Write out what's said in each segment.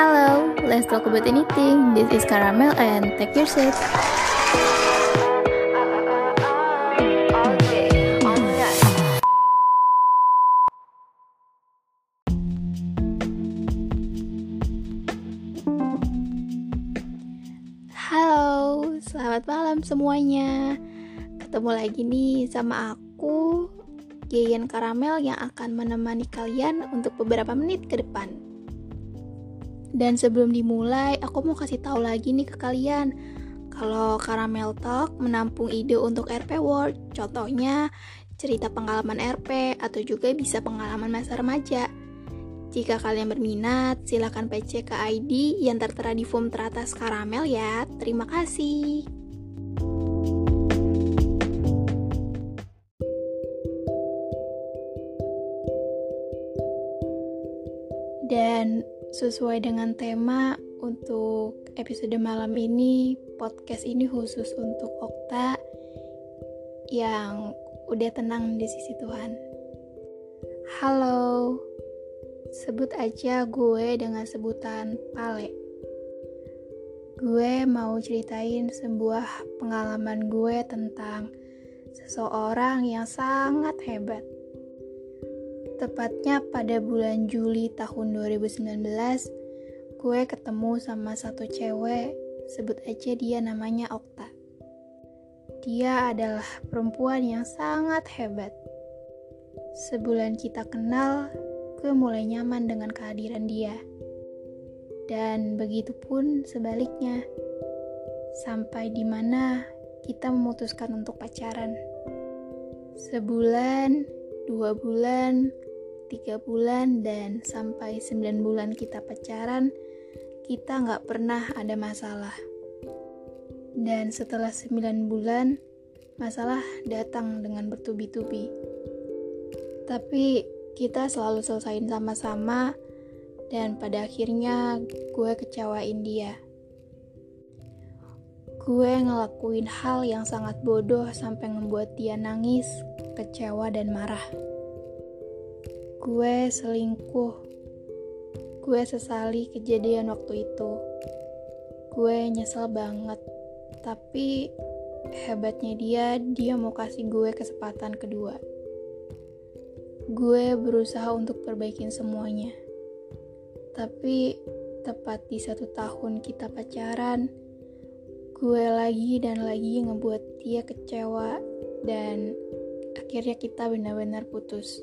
Hello, let's talk about anything. This is Caramel and take your seat. Halo, selamat malam semuanya. Ketemu lagi nih sama aku, Yayan Karamel yang akan menemani kalian untuk beberapa menit ke depan. Dan sebelum dimulai, aku mau kasih tahu lagi nih ke kalian kalau Caramel Talk menampung ide untuk RP World. Contohnya cerita pengalaman RP atau juga bisa pengalaman masa remaja. Jika kalian berminat, silakan PC ke ID yang tertera di form teratas Karamel ya. Terima kasih. Sesuai dengan tema untuk episode malam ini, podcast ini khusus untuk Okta yang udah tenang di sisi Tuhan. Halo, sebut aja gue dengan sebutan Pale. Gue mau ceritain sebuah pengalaman gue tentang seseorang yang sangat hebat Tepatnya pada bulan Juli tahun 2019, gue ketemu sama satu cewek, sebut aja dia namanya Okta. Dia adalah perempuan yang sangat hebat. Sebulan kita kenal, gue mulai nyaman dengan kehadiran dia. Dan begitu pun sebaliknya. Sampai di mana kita memutuskan untuk pacaran. Sebulan, dua bulan, tiga bulan dan sampai sembilan bulan kita pacaran, kita nggak pernah ada masalah. Dan setelah sembilan bulan, masalah datang dengan bertubi-tubi. Tapi kita selalu selesaiin sama-sama dan pada akhirnya gue kecewain dia. Gue ngelakuin hal yang sangat bodoh sampai membuat dia nangis, kecewa, dan marah. Gue selingkuh. Gue sesali kejadian waktu itu. Gue nyesel banget. Tapi hebatnya dia, dia mau kasih gue kesempatan kedua. Gue berusaha untuk perbaikin semuanya. Tapi tepat di satu tahun kita pacaran, gue lagi dan lagi ngebuat dia kecewa dan akhirnya kita benar-benar putus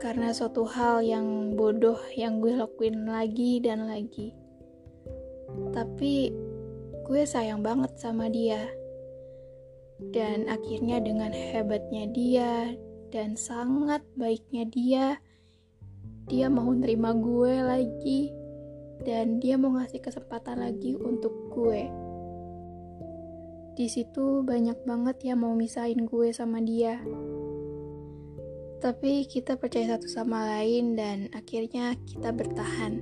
karena suatu hal yang bodoh yang gue lakuin lagi dan lagi. Tapi gue sayang banget sama dia. Dan akhirnya dengan hebatnya dia dan sangat baiknya dia, dia mau nerima gue lagi dan dia mau ngasih kesempatan lagi untuk gue. Di situ banyak banget yang mau misahin gue sama dia. Tapi kita percaya satu sama lain dan akhirnya kita bertahan.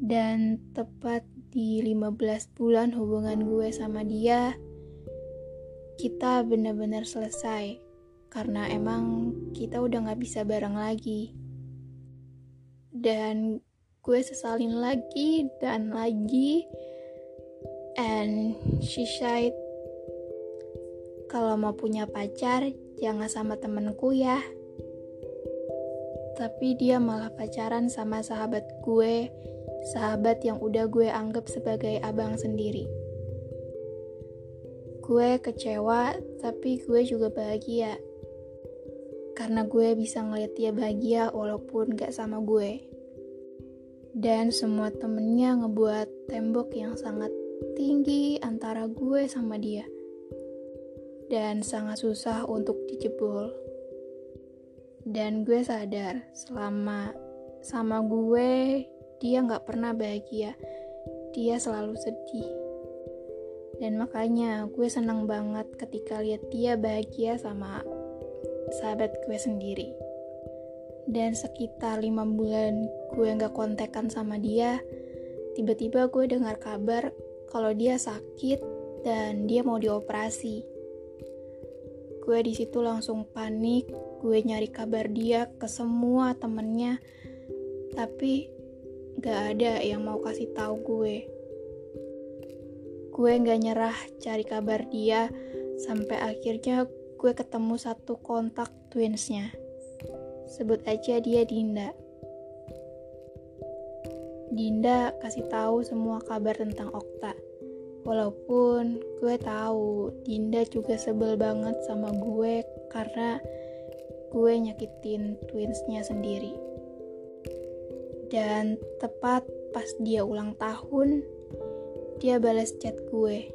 Dan tepat di 15 bulan hubungan gue sama dia, kita benar-benar selesai. Karena emang kita udah gak bisa bareng lagi. Dan gue sesalin lagi dan lagi. And she said, kalau mau punya pacar, jangan sama temenku ya. Tapi dia malah pacaran sama sahabat gue, sahabat yang udah gue anggap sebagai abang sendiri. Gue kecewa, tapi gue juga bahagia. Karena gue bisa ngeliat dia bahagia walaupun gak sama gue. Dan semua temennya ngebuat tembok yang sangat tinggi antara gue sama dia dan sangat susah untuk dijebol. Dan gue sadar selama sama gue dia nggak pernah bahagia, dia selalu sedih. Dan makanya gue seneng banget ketika lihat dia bahagia sama sahabat gue sendiri. Dan sekitar lima bulan gue nggak kontekan sama dia, tiba-tiba gue dengar kabar kalau dia sakit dan dia mau dioperasi. Gue di situ langsung panik, gue nyari kabar dia ke semua temennya, tapi gak ada yang mau kasih tahu gue. Gue gak nyerah cari kabar dia sampai akhirnya gue ketemu satu kontak twinsnya. Sebut aja dia Dinda. Dinda kasih tahu semua kabar tentang Okta. Walaupun gue tahu Dinda juga sebel banget sama gue karena gue nyakitin twinsnya sendiri. Dan tepat pas dia ulang tahun, dia balas chat gue.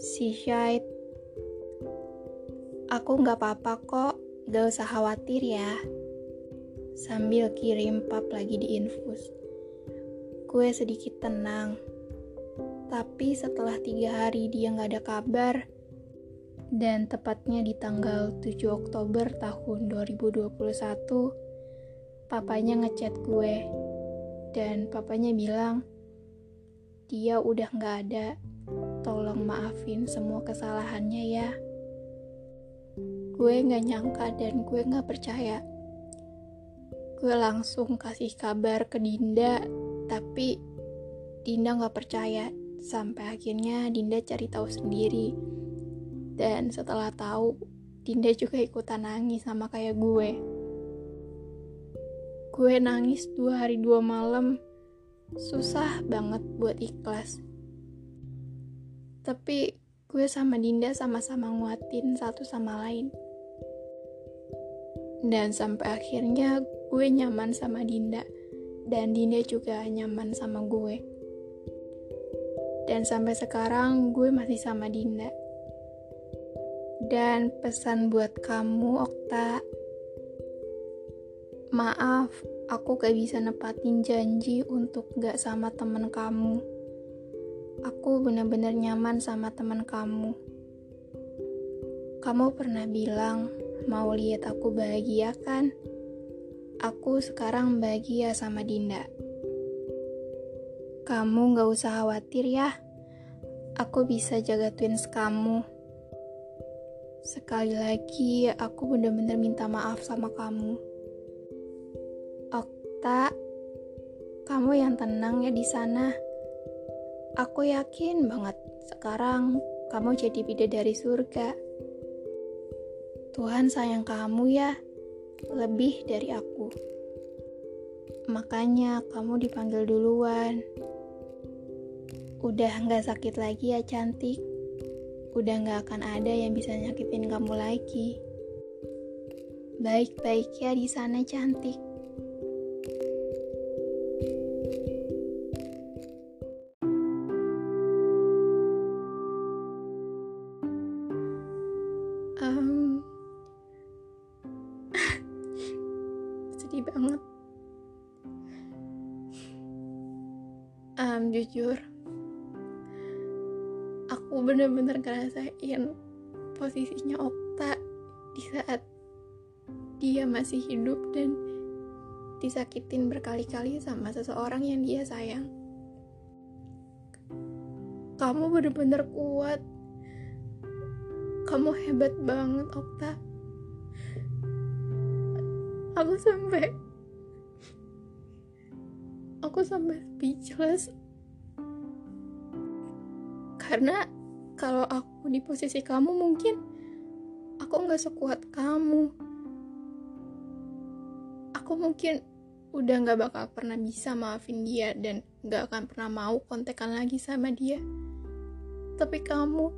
Si Syait, aku gak apa-apa kok, gak usah khawatir ya. Sambil kirim pap lagi di infus. Gue sedikit tenang tapi setelah tiga hari dia nggak ada kabar, dan tepatnya di tanggal 7 Oktober tahun 2021, papanya ngechat gue, dan papanya bilang, dia udah nggak ada, tolong maafin semua kesalahannya ya. Gue nggak nyangka dan gue nggak percaya. Gue langsung kasih kabar ke Dinda, tapi Dinda nggak percaya Sampai akhirnya Dinda cari tahu sendiri. Dan setelah tahu, Dinda juga ikutan nangis sama kayak gue. Gue nangis dua hari dua malam, susah banget buat ikhlas. Tapi gue sama Dinda sama-sama nguatin satu sama lain. Dan sampai akhirnya gue nyaman sama Dinda, dan Dinda juga nyaman sama gue. Dan sampai sekarang gue masih sama Dinda. Dan pesan buat kamu, Okta. Maaf, aku gak bisa nepatin janji untuk gak sama temen kamu. Aku bener-bener nyaman sama temen kamu. Kamu pernah bilang mau lihat aku bahagia kan? Aku sekarang bahagia sama Dinda. Kamu gak usah khawatir ya. Aku bisa jaga twins kamu. Sekali lagi, aku benar-benar minta maaf sama kamu. Okta, kamu yang tenang ya di sana. Aku yakin banget sekarang kamu jadi bidadari surga. Tuhan sayang kamu ya, lebih dari aku. Makanya kamu dipanggil duluan. Udah nggak sakit lagi ya cantik. Udah nggak akan ada yang bisa nyakitin kamu lagi. Baik-baik ya di sana cantik. Um, sedih banget. Um, jujur, bener-bener ngerasain posisinya Okta di saat dia masih hidup dan disakitin berkali-kali sama seseorang yang dia sayang. Kamu bener-bener kuat. Kamu hebat banget, Okta. Aku sampai aku sampai speechless karena kalau aku di posisi kamu mungkin aku nggak sekuat kamu. Aku mungkin udah nggak bakal pernah bisa maafin dia dan nggak akan pernah mau kontekan lagi sama dia. Tapi kamu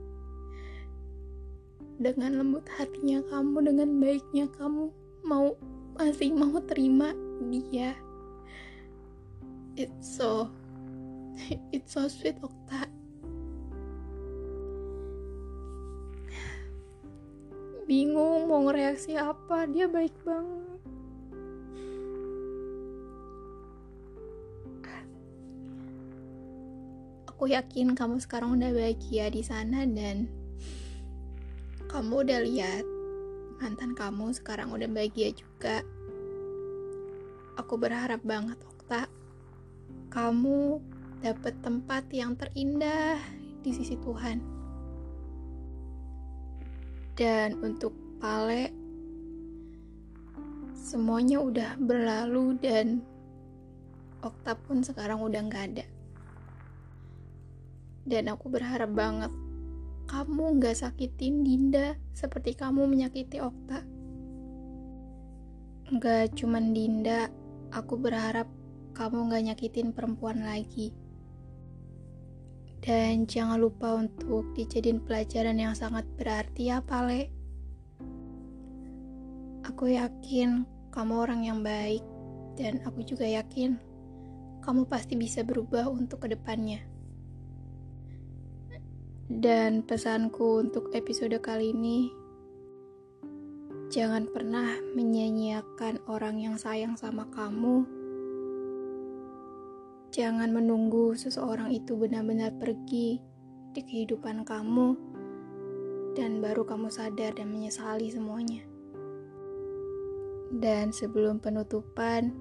dengan lembut hatinya kamu dengan baiknya kamu mau masih mau terima dia. It's so it's so sweet Okta bingung mau ngereaksi apa. Dia baik banget. Aku yakin kamu sekarang udah bahagia di sana dan kamu udah lihat mantan kamu sekarang udah bahagia juga. Aku berharap banget Okta kamu dapat tempat yang terindah di sisi Tuhan dan untuk Pale semuanya udah berlalu dan Okta pun sekarang udah nggak ada. Dan aku berharap banget kamu nggak sakitin Dinda seperti kamu menyakiti Okta. Nggak cuman Dinda, aku berharap kamu nggak nyakitin perempuan lagi. Dan jangan lupa untuk dijadiin pelajaran yang sangat berarti ya, Pale. Aku yakin kamu orang yang baik, dan aku juga yakin kamu pasti bisa berubah untuk ke depannya. Dan pesanku untuk episode kali ini, Jangan pernah menyanyiakan orang yang sayang sama kamu. Jangan menunggu seseorang itu benar-benar pergi di kehidupan kamu, dan baru kamu sadar dan menyesali semuanya. Dan sebelum penutupan,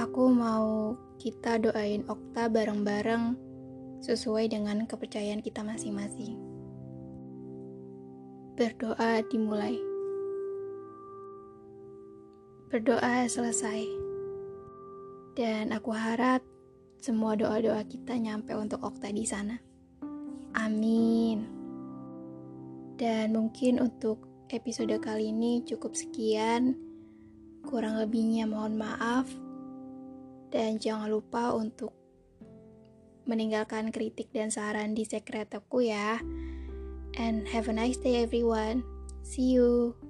aku mau kita doain Okta bareng-bareng sesuai dengan kepercayaan kita masing-masing berdoa dimulai. Berdoa selesai. Dan aku harap semua doa-doa kita nyampe untuk Okta di sana. Amin. Dan mungkin untuk episode kali ini cukup sekian. Kurang lebihnya mohon maaf. Dan jangan lupa untuk meninggalkan kritik dan saran di sekretku ya and have a nice day, everyone. See you.